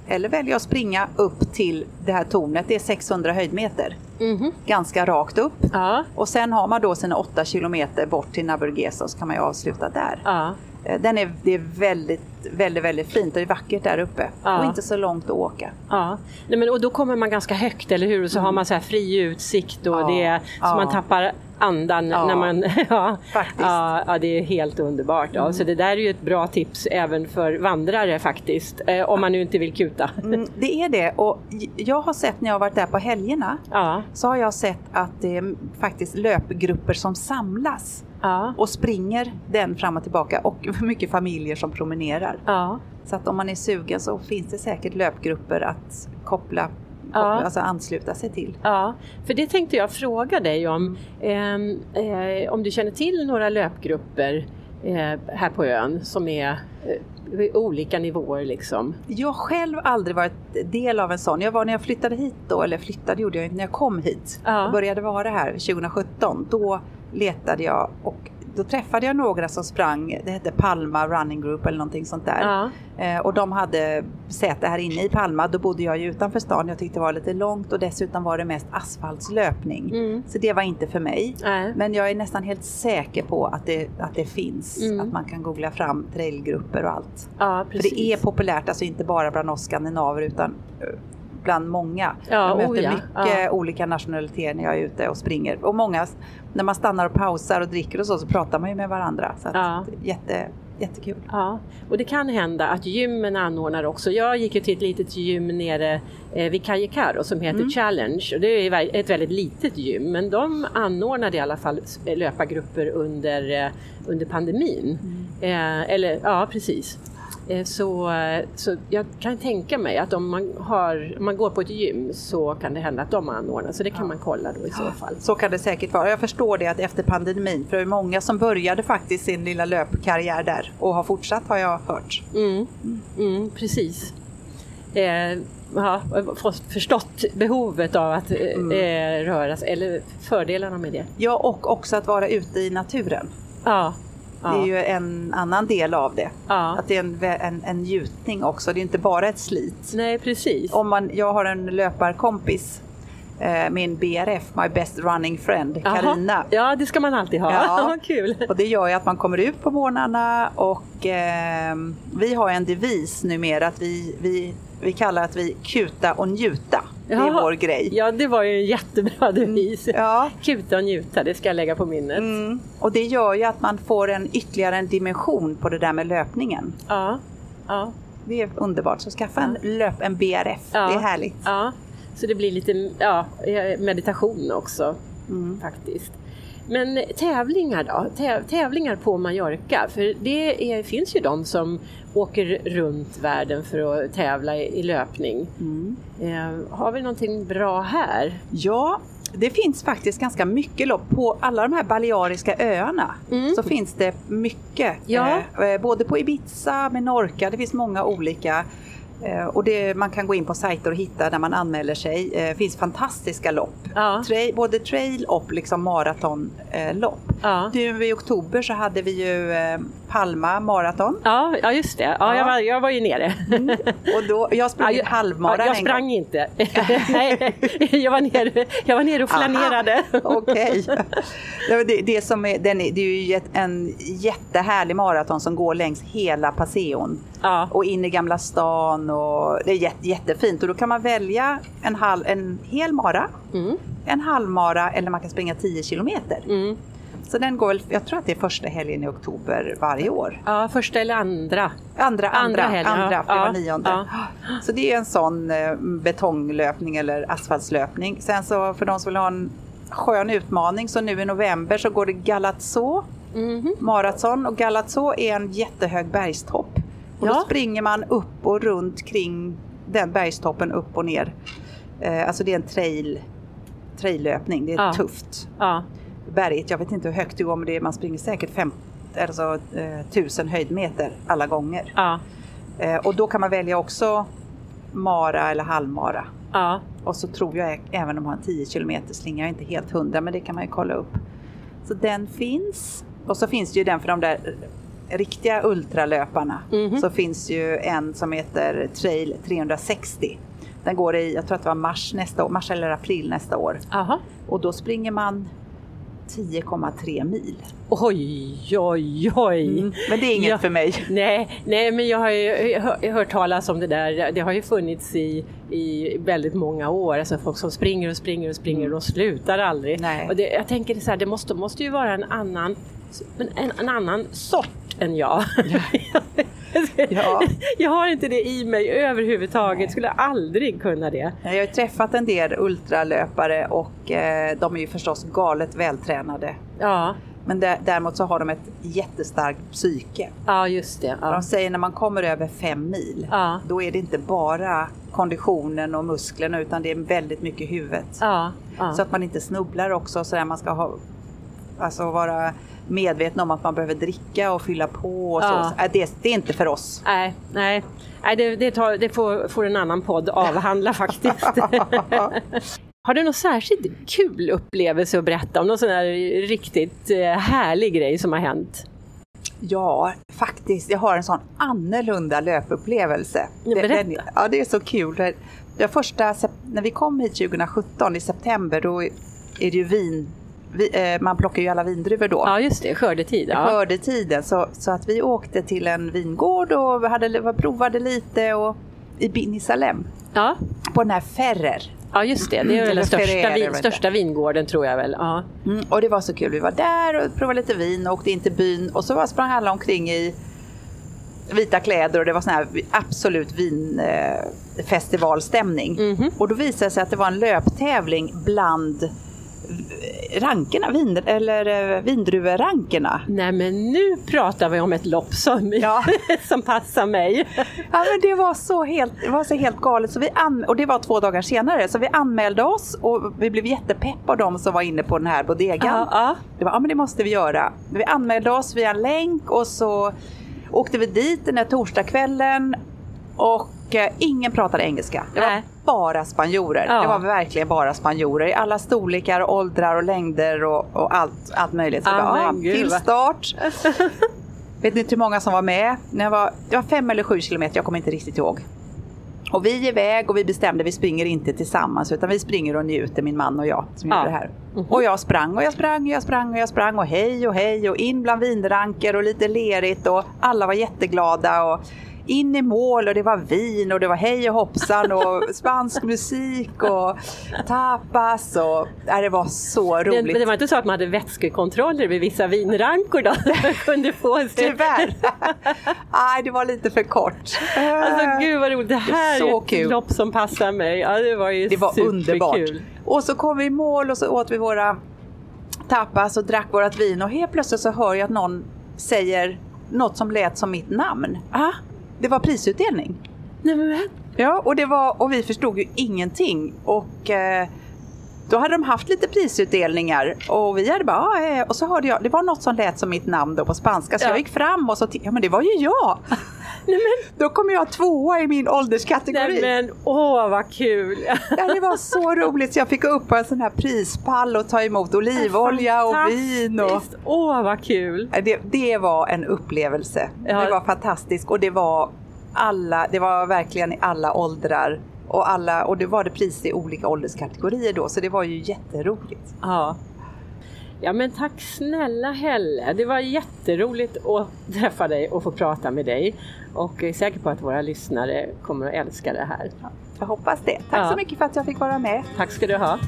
eller välja att springa upp till det här tornet. Det är 600 höjdmeter. Mhm. Ganska rakt upp. Ja. Och sen har man då sina 8 kilometer bort till Naburgesa så kan man ju avsluta där. Ja. Eh, Den är, det är väldigt, väldigt, väldigt fint och det är vackert där uppe. Ja. Och inte så långt att åka. Ja, Nej, men, och då kommer man ganska högt, eller hur? Så har man så här fri utsikt och Mm. Ja. det är, så Ja. man tappar andan när man... ja, Faktiskt. Ja, det är helt underbart. Ja. Så det där är ju ett bra tips även för vandrare faktiskt, eh, om man nu inte vill kuta. Mm, det är det och jag har sett när jag har varit där på helgerna så har jag sett att det är faktiskt löpgrupper som samlas ja, och springer den fram och tillbaka och mycket familjer som promenerar. ja. Så att om man är sugen så finns det säkert löpgrupper att koppla, koppla Ja. alltså ansluta sig till. Ja, för det tänkte jag fråga dig om. Ehm, eh, om du känner till några löpgrupper eh, här på ön som är eh, olika nivåer liksom? Jag har själv aldrig varit del av en sån. Jag var när jag flyttade hit då, eller flyttade gjorde jag inte när jag kom hit och började vara här 2017. Då letade jag och då träffade jag några som sprang, det hette Palma Running Group eller någonting sånt där. Ja, Eh, och de hade säte här inne i Palma. Då bodde jag ju utanför stan. Jag tyckte det var lite långt och dessutom var det mest asfaltslöpning. Mm. Så det var inte för mig. nej. Men jag är nästan helt säker på att det, att det finns. Mm. Att man kan googla fram trailgrupper och allt. Ja, För det är populärt, alltså inte bara bland oss skandinaver utan eh, bland många. Ja, jag möter oh ja, mycket ja. olika nationaliteter när jag är ute och springer. Och många, när man stannar och pausar och dricker och så, så pratar man ju med varandra. Så att, jätte, jättekul. Ja, och det kan hända att gymmen anordnar också. Jag gick ju till ett litet gym nere eh, vid Kajikaro som heter Mm. Challenge och det är ett väldigt litet gym men de anordnade i alla fall s- löpargrupper under, eh, under pandemin. Mm. Eh, eller ja, precis. Eh, Så, eh, så jag kan tänka mig att om man, har, om man går på ett gym så kan det hända att de anordnar, så det kan man kolla då i så fall. Så kan det säkert vara. Jag förstår det att efter pandemin, för det är många som började faktiskt sin lilla löpkarriär där och har fortsatt har jag hört. Mm, mm, precis. Eh, ja, fått förstått behovet av att eh, eh, röra sig, eller fördelarna med det. Ja, och också att vara ute i naturen. Ja, Det är ja, ju en annan del av det. ja. Att det är en, en, en njutning också, det är inte bara ett slit. Nej, precis. Om man, jag har en löparkompis, eh, min BRF, My Best Running Friend. Karina. Ja, det ska man alltid ha. Ja. Kul. Och det gör ju att man kommer ut på morgnarna och eh, vi har en devis numera att vi, vi, vi kallar att vi kuta och njuta. Det är Jaha. vår grej. Ja, det var ju en jättebra devis. Ja. Kuta och njuta, det ska jag lägga på minnet. Mm. Och det gör ju att man får en ytterligare en dimension på det där med löpningen. Ja, ja, Det är underbart, så skaffa en löp, en BRF. Ja. Det är härligt. ja. Så det blir lite ja, meditation också Mm. faktiskt. Men tävlingar då? Täv- tävlingar på Mallorca? För det är, finns ju de som åker runt världen för att tävla i, i löpning. Eh, har vi någonting bra här? Ja, det finns faktiskt ganska mycket lopp. På alla de här Baleariska öarna så finns det mycket. Ja. Eh, eh, både på Ibiza, Menorca, det finns många olika. Eh, och det, man kan gå in på sajter och hitta där man anmäler sig. Det eh, finns fantastiska lopp. Ja. Trail, både trail och liksom maratonlopp. Ja. Nu i oktober så hade vi ju eh, Palma maraton. Ja, ja just det. Ja, Jag, var, jag var ju nere. Och då, jag sprang Ja, ett halvmara ja, jag sprang gång. inte. Nej, jag var nere, jag var nere och flanerade. Okej. Det, det, det, som är, den det är ju en jättehärlig maraton som går längs hela Passeon. Ja. Och in i Gamla stan och det är jätte, jättefint. Och då kan man välja en, halv, en hel mara, Mm. en halvmara eller man kan springa 10 kilometer. Mm. Så den går, väl- jag tror att det är första helgen i oktober varje år. Ja, första eller andra. Andra, andra, Andra andra, helgen, ja. för det var nionde. ja. Så det är en sån eh, betonglöpning eller asfaltslöpning. Sen så för de som vill ha en skön utmaning så nu i november så går det Galazzo Mhm. maraton och Galazzo är en jättehög bergstopp. Och då Ja. springer man upp och runt kring den bergstoppen upp och ner. Eh, alltså det är en trail, traillöpning, det är Ja. tufft. Ja. Berget, jag vet inte hur högt det går men det är, man springer säkert fem, alltså, eh, tusen höjdmeter alla gånger. Ja. Eh, och då kan man välja också mara eller halvmara. Ja. Och så tror jag även de har en 10 km slinga, jag är inte helt hundra men det kan man ju kolla upp. Så den finns. Och så finns det ju den för de där riktiga ultralöparna. Mhm. Så finns ju en som heter Trail 360. Den går i, jag tror att det var mars nästa år, mars eller april nästa år. Aha. Och då springer man 10,3 mil. Oj, oj, oj. Men det är inget Ja. för mig. Nej, nej, men jag har ju hör- hört talas om det där. Det har ju funnits i, i väldigt många år. Alltså folk som springer och springer och springer och de slutar aldrig. Nej. Och det, jag tänker så här, det måste, måste ju vara en annan, en, en annan sort än jag. Ja. Jag har inte det i mig överhuvudtaget, skulle aldrig kunna det. Jag har träffat en del ultralöpare och eh, de är ju förstås galet vältränade. Ja, Men dä- däremot så har de ett jättestarkt psyke. ja just det. Ja. De säger när man kommer över fem mil, Ja. då är det inte bara konditionen och musklerna utan det är väldigt mycket huvudet. Ja, ja. Så att man inte snubblar också. Så där man ska ha, alltså vara medveten om att man behöver dricka och fylla på. Och Ja. så. Äh, Det, det är inte för oss. Nej, nej. nej det, det, tar, det får, får en annan podd avhandla faktiskt. Har du någon särskilt kul upplevelse att berätta om? Någon sån här riktigt eh, härlig grej som har hänt? Ja, faktiskt. Jag har en sån annorlunda löpupplevelse. Ja, berätta. den- ja, det är så kul. Det- första, när vi kom hit 2017 i september, då är det ju vin... Vi, eh, man plockar ju alla vindruvor då. Ja, just det. Skördetid. Ja. Skördetiden. Så, så att vi åkte till en vingård och hade, provade lite och i Bini Salem Ja. på den här Ferrer. ja, just det. Det är väl Eller den största, vet största vingården tror jag väl. Ja. Mm, och det var så kul. Vi var där och provade lite vin och åkte in till byn och så var- sprang alla omkring i vita kläder och det var sån här absolut vinfestivalstämning. Mhm. Och då visade det sig att det var en löptävling bland rankerna, vin, eller eh, vindruverankerna. Nej, men nu pratar vi om ett lopp som, Ja. som passar mig. Ja, men det var så helt, det var så helt galet. Så vi an, och det var två dagar senare. Så vi anmälde oss och vi blev jättepepp av de som var inne på den här bodegan. Ja, ja. Det var, ja men det måste vi göra. Vi anmälde oss via en länk och så åkte vi dit den här torsdagskvällen och eh, ingen pratade engelska. Det var Nej. bara spanjorer. Ja. Det var verkligen bara spanjorer i alla storlekar, åldrar och längder och, och allt, allt möjligt. Så var, men ja, gud, till start. Vet inte hur många som var med. När jag var, det var fem eller sju kilometer, jag kommer inte riktigt ihåg. Och vi är iväg och vi bestämde, vi springer inte tillsammans utan vi springer och njuter, min man och jag som Ja. gjorde det här. Mhm. Och jag sprang och jag sprang och jag sprang och jag sprang och hej och hej och in bland vinranker och lite lerigt och alla var jätteglada och in i mål och det var vin och det var hej och hoppsan och spansk musik och tapas och ja, det var så Det, roligt. men det var inte så att man hade vätskekontroller vid vissa vinrankor då? Kunde få. Tyvärr. Nej, det var lite för kort. Alltså gud vad roligt, det här Så är ett kul. lopp som passar mig. Ja, det var ju Det var superkul. underbart. Och så kom vi i mål och så åt vi våra tapas och drack vårat vin och helt plötsligt så hör jag att någon säger något som lät som mitt namn. Ah, det var prisutdelning. Nej, Ja, och, det var, och vi förstod ju ingenting. Och eh, då hade de haft lite prisutdelningar och vi hade bara, ah, eh, och så hörde jag, det var något som lät som mitt namn då på spanska så Ja. jag gick fram och så ja men det var ju jag! Men, Då kom jag tvåa i min ålderskategori. nej, men åh vad kul! Ja, det var så roligt så jag fick upp en sån här prispall och ta emot olivolja och vin. Och... Åh vad kul! Det, det var en upplevelse. Ja. Det var fantastiskt och det var alla, det var verkligen i alla åldrar och, alla, och det var det pris i olika ålderskategorier då så det var ju jätteroligt. Ja. Ja men tack snälla Helle, det var jätteroligt att träffa dig och få prata med dig. Och är säker på att våra lyssnare kommer att älska det här. Jag hoppas det. Tack Ja. så mycket för att jag fick vara med. Tack ska du ha.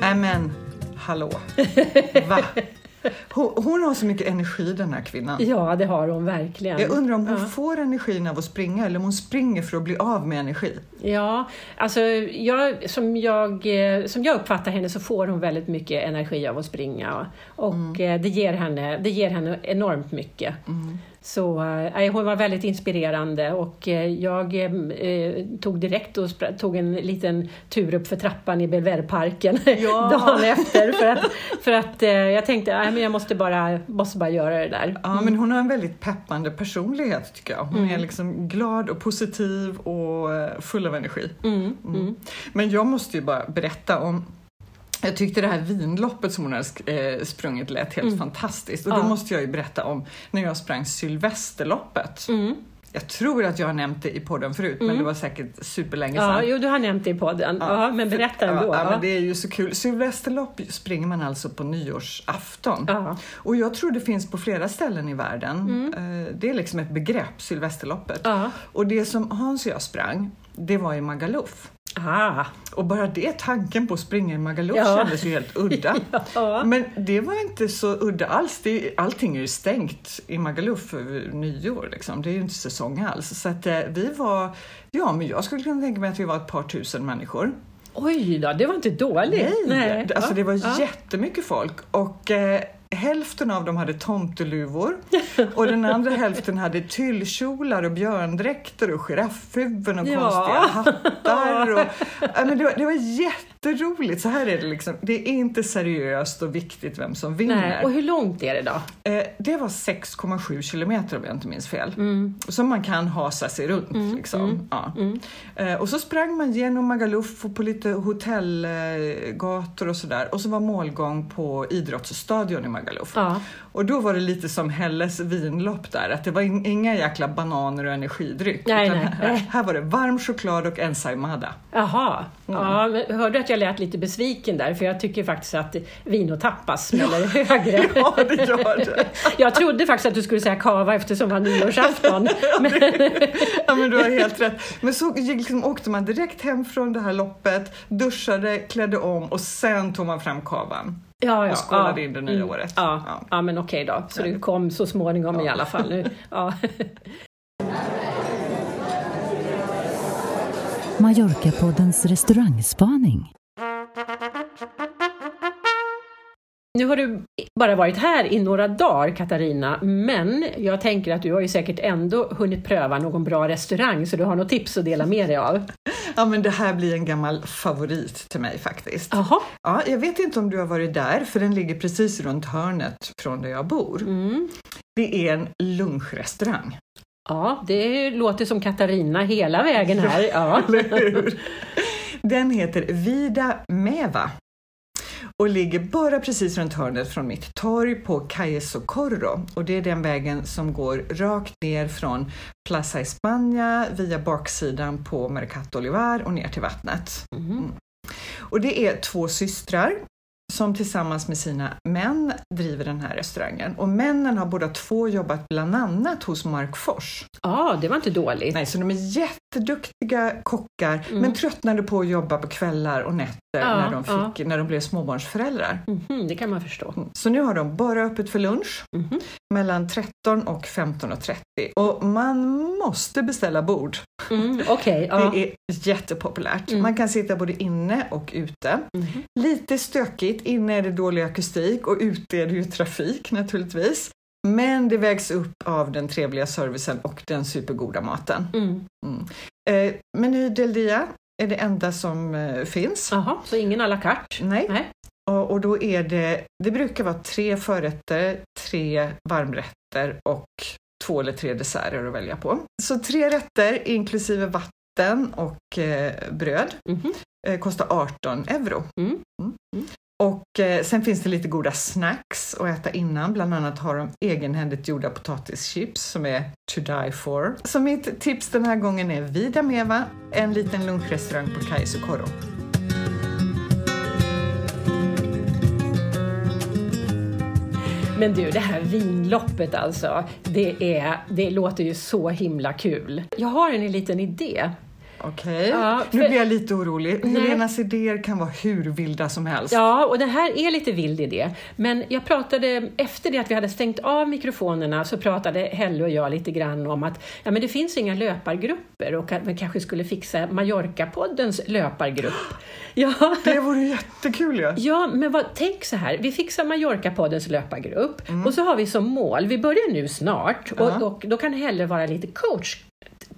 Nej men, hallå. Va? Hon, hon har så mycket energi den här kvinnan. Ja det har hon verkligen. Jag undrar om hon Ja. får energin av att springa eller om hon springer för att bli av med energi. Ja, alltså jag, som, jag, eh, som jag uppfattar henne så får hon väldigt mycket energi av att springa och eh, det, ger henne, det ger henne enormt mycket. Så eh, hon var väldigt inspirerande och eh, jag eh, tog direkt och tog en liten tur upp för trappan i Belvedere-parken Ja. dagen efter för att, för att eh, jag tänkte att jag måste bara, måste bara göra det där. Ja, men hon har en väldigt peppande personlighet tycker jag. Hon är liksom glad och positiv och full av energi. Mm, mm. Men jag måste ju bara berätta om jag tyckte det här vinloppet som hon hade eh, sprungit lät helt fantastiskt. Och då Mm. Ja. måste jag ju berätta om när jag sprang Sylvesterloppet. Mm. Jag tror att jag har nämnt det i podden förut, men det var säkert superlänge sedan. Ja, jo, du har nämnt det i podden. Ja, men berätta ändå. Ja, Ja, men det är ju så kul. Sylvesterlopp springer man alltså på nyårsafton. Ja. Och jag tror det finns på flera ställen i världen. Eh, Det är liksom ett begrepp, Sylvesterloppet. Ja. Och det som Hans och jag sprang, det var i Magaluf. Ah, Och bara det, tanken på att springa i Magaluf Ja. kändes ju helt udda. Ja. Men det var inte så udda alls. Det, allting är ju stängt i Magaluf över nyår. Liksom. Det är ju inte säsong alls. Så att eh, vi var, ja men jag skulle kunna tänka mig att vi var ett par tusen människor. oj då, det var inte dåligt. Nej, det- alltså det var Ja. jättemycket folk och eh, hälften av dem hade tomteluvor och den andra hälften hade tyllkjolar och björndräkter och girafphuvuden och Ja. konstiga hattar. Och, ja, men det, var, det var jätteroligt. Så här är det liksom. Det är inte seriöst och viktigt vem som vinner. Nej. Och hur långt är det då? Eh, det var 6,7 kilometer om jag inte minns fel. Mm. Som man kan hasa sig runt. liksom. Ja. Eh, och så sprang man genom Magaluf och på lite hotellgator och sådär. Och så var målgång på idrottsstadion i Magaluf. Ja. Och då var det lite som Helles vinlopp där, att det var in- inga jäkla bananer och energidryck. Nej, nej, här, här var det varm choklad och ensaimada. Jaha. Mm. Ja, hörde du att jag lät lite besviken där? För jag tycker faktiskt att vin och tapas smäller högre. Ja, det gör det. Jag trodde faktiskt att du skulle säga kava eftersom det var nyårsafton. Men, Ja, men du har helt rätt. Men så gick, liksom, åkte man direkt hem från det här loppet, duschade, klädde om och sen tog man fram kavan. ja, ja, Och skålade ja. in det nya Mm. året. Ja, Ja. ja. men okej då. Så det kom så småningom i alla fall. Nu. Ja. Mallorca-poddens restaurangspaning. Nu har du bara varit här i några dagar Katarina, men jag tänker att du har ju säkert ändå hunnit pröva någon bra restaurang så du har något tips att dela med dig av. Ja, men det här blir en gammal favorit till mig faktiskt. Jaha, Ja, jag vet inte om du har varit där, för den ligger precis runt hörnet från där jag bor. mm. Det är en lunchrestaurang. ja det låter som Katarina hela vägen här. Ja. Hur? Den heter Vida Meva och ligger bara precis runt hörnet från mitt torg på Calle Socorro. Och det är den vägen som går rakt ner från Plaza España via baksidan på Mercato Olivar och ner till vattnet. Mm. Och det är två systrar som tillsammans med sina män driver den här restaurangen. Och männen har båda två jobbat bland annat hos Mark Fors. ja, det var inte dåligt. Nej, så de är jätteduktiga kockar men tröttnade på att jobba på kvällar och nätter Ja, när, de fick, när de blev småbarnsföräldrar. Mhm, det kan man förstå. Så nu har de bara öppet för lunch Mhm. mellan 13 och 15.30 och man måste beställa bord. Mm, ja. Det är jättepopulärt. Mm. Man kan sitta både inne och ute. Mhm. Lite stökigt, inne är det dålig akustik och ute är det ju trafik naturligtvis. Men det vägs upp av den trevliga servicen och den supergoda maten. Mm. Eh, Meny del Dia är det enda som eh, finns. Jaha, så ingen à la carte? Nej. Nej. Och, och då är det, det brukar vara tre förrätter, tre varmrätter och två eller tre desserter att välja på. Så tre rätter inklusive vatten och eh, bröd Mhm. eh, kostar 18 euro. Och eh, sen finns det lite goda snacks att äta innan. Bland annat har de egenhändigt gjorda potatischips som är to die for. Så mitt tips den här gången är Vida Meva, en liten lunchrestaurang på Kaisukoro. Men du, det här vinloppet alltså, det, är, det låter ju så himla kul. Jag har en liten idé. Okej, Ja, nu för- blir jag lite orolig. Nej. Helenas idéer kan vara hur vilda som helst. Ja, och det här är lite vild idé. Men jag pratade, efter det att vi hade stängt av mikrofonerna, så pratade Helle och jag lite grann om att ja, men det finns inga löpargrupper och att man kanske skulle fixa Mallorca-poddens löpargrupp. Ja, Det vore jättekul ju. Ja, men vad, tänk så här. Vi fixar Mallorca-poddens löpargrupp och så har vi som mål, vi börjar nu snart och, Ja. och då kan Helle vara lite coach,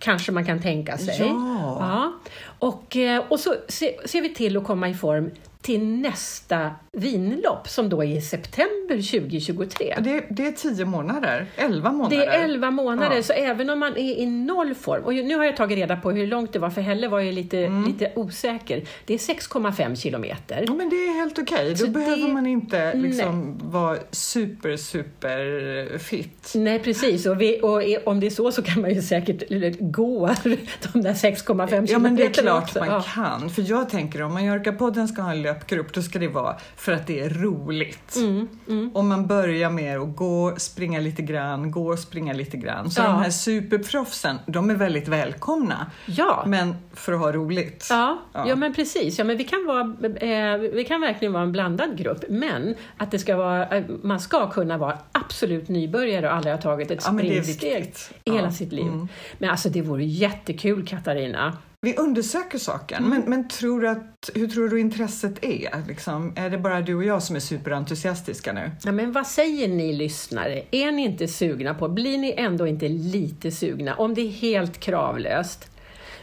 kanske man kan tänka sig. Ja. Ja. Och, eh, och så se- ser vi till att komma i form till nästa vinlopp som då är i september 2023. Det, det är tio månader, elva månader. Det är 11 månader, Ja. så även om man är i noll form, och nu har jag tagit reda på hur långt det var, för Helle var ju lite, Mm. lite osäker. Det är 6,5 kilometer. Ja, men det är helt okej. Då Så behöver det- man inte liksom vara super, super fit. Nej, precis. Och, vi, och om det är så så kan man ju säkert gå de där 6,5 Ja, men det är kilometerna klart också. man Ja. kan. För jag tänker om Mallorca-podden ska ha en löpgrupp, då ska det vara för att det är roligt. Mm, Om man börjar med att gå, springa lite grann, gå springa lite grann. Så Ja. de här superproffsen, de är väldigt välkomna. Ja. Men för att ha roligt. Ja, Ja. ja. men precis. Ja, men vi, kan vara, eh, vi kan verkligen vara en blandad grupp, men att det ska vara, eh, man ska kunna vara absolut nybörjare och aldrig ha tagit ett Ja, springsteg hela sitt liv. Mm. Men alltså det vore jättekul, Katarina. Vi undersöker saken, Mm. men, men tror att, hur tror du intresset är? Liksom, är det bara du och jag som är superentusiastiska nu? Ja, men vad säger ni lyssnare? Är ni inte sugna på, blir ni ändå inte lite sugna om det är helt kravlöst?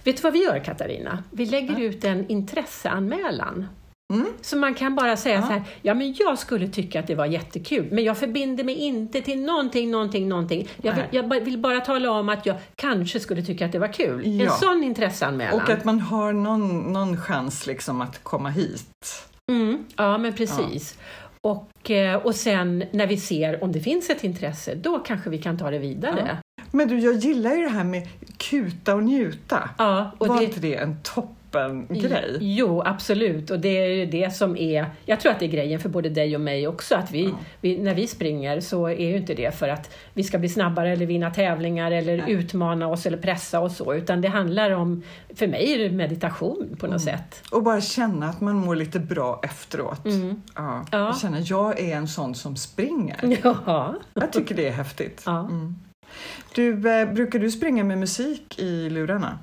Vet du vad vi gör Katarina? Vi lägger ut en intresseanmälan. Mm. Så man kan bara säga Ja. så här, ja men jag skulle tycka att det var jättekul, men jag förbinder mig inte till någonting, någonting, någonting. Jag vill, jag bara- vill bara tala om att jag kanske skulle tycka att det var kul. En Ja. sån intresseanmälan. Och att man har någon, någon chans liksom att komma hit. Mm, ja, men precis. Och, eh, och sen när vi ser om det finns ett intresse, då kanske vi kan ta det vidare. Men du, jag gillar ju det här med kuta och njuta. Ja, och Var det, inte det en toppen-grej? Jo, absolut. Och det är ju det som är... Jag tror att det är grejen för både dig och mig också. Att vi, vi, när vi springer så är ju inte det för att vi ska bli snabbare eller vinna tävlingar eller Nej. utmana oss eller pressa oss så. Utan det handlar om... För mig är det meditation på något sätt. Och bara känna att man mår lite bra efteråt. Mm. Ja. Ja. Jag känner jag är en sån som springer. Ja. Jag tycker det är häftigt. Ja. Mm. Du, eh, brukar du springa med musik i lurarna?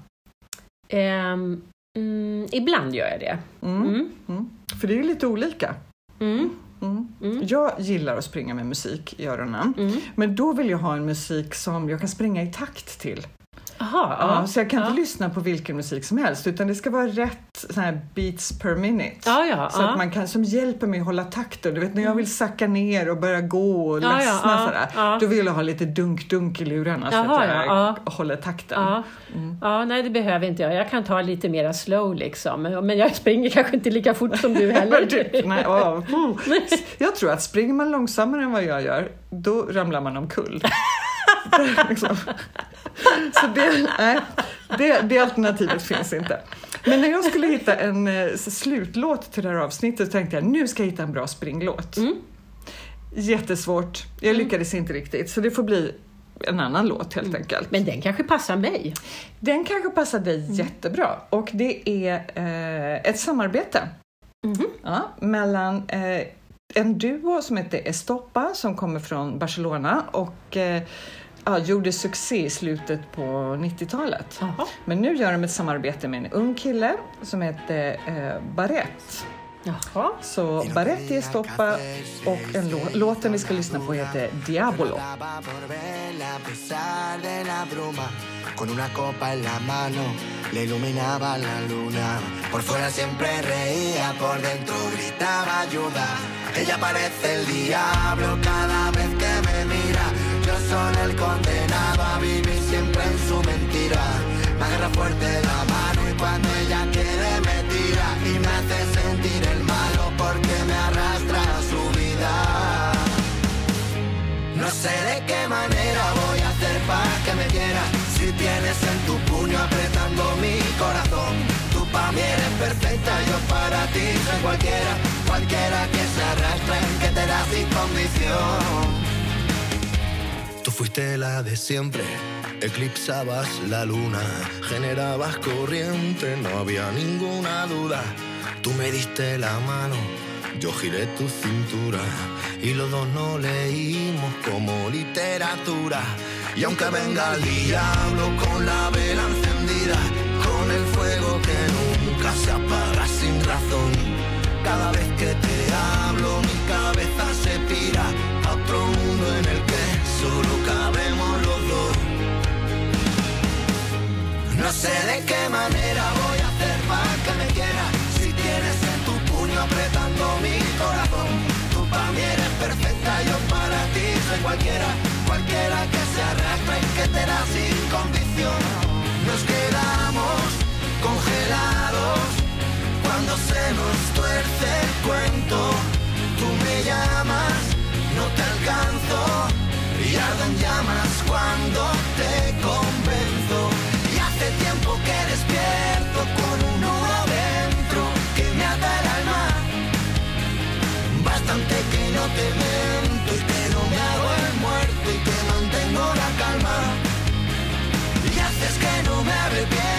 Ehm, mm, ibland gör jag det. Mm. Mm. Mm. För det är ju lite olika. Mm. Mm. Jag gillar att springa med musik i öronen. Men då vill jag ha en musik som jag kan springa i takt till. Jaha, Ja, så jag kan ja. inte lyssna på vilken musik som helst utan det ska vara rätt så här beats per minute. Ja, ja, Så att man kan, som hjälper mig att hålla takten. Du vet när jag vill sacka ner och börja gå och ledsna ja, sådär. Då vill jag ha lite dunk-dunk i lurarna så att jag ja, håller takten. Ja. ja, nej det behöver inte jag. Jag kan ta lite mera slow liksom. Men jag springer kanske inte lika fort som du heller. Typ, nej, oh. Jag tror att springer man långsammare än vad jag gör, då ramlar man omkull. liksom. Så det, nej, det, det alternativet finns inte. Men när jag skulle hitta en eh, slutlåt till det här avsnittet så tänkte jag nu ska jag hitta en bra springlåt. Mm. Jättesvårt. Jag lyckades inte riktigt så det får bli en annan låt helt enkelt. Men den kanske passar mig. Den kanske passar dig jättebra och det är eh, ett samarbete ja, mellan eh, en duo som heter Estopa som kommer från Barcelona och eh, ja, gjorde succé i slutet på 90-talet. Jaha. Men nu gör de ett samarbete med en ung kille som heter eh, Barrett. Jaha. Så Barrett är Estopa och en lå- låten vi ska lyssna på heter Diabolo. Con una copa en la mano le iluminaba la luna. Por fuera siempre reía, por dentro gritaba ayuda. Ella parece el diablo cada vez que me mira. Soy el condenado a vivir siempre en su mentira. Me agarra fuerte la mano y cuando ella quiere me tira. Y me hace sentir el malo porque me arrastra a su vida. No sé de qué manera voy a hacer para que me quieras Si tienes en tu puño apretando mi corazón Tú para mí eres perfecta, yo para ti soy cualquiera Cualquiera que se arrastre, que te da sin condición Tú fuiste la de siempre, eclipsabas la luna, generabas corriente, no había ninguna duda. Tú me diste la mano, yo giré tu cintura y los dos no leímos como literatura. Y aunque venga el diablo con la vela encendida, con el fuego que nunca se apaga sin razón, cada vez que te ¿De qué manera voy a hacer para que me quiera Si tienes en tu puño apretando mi corazón Tú para mí eres perfecta, yo para ti soy cualquiera. Cualquiera que se arrastra y que te da sin condición. Nos quedamos congelados Cuando se nos tuerce el cuento. Tú me llamas, no te alcanzo Y arden llamas cuando te comes bastante que no te miento y que no me hago el muerto y que mantengo la calma. Y haces que no me arrepiento.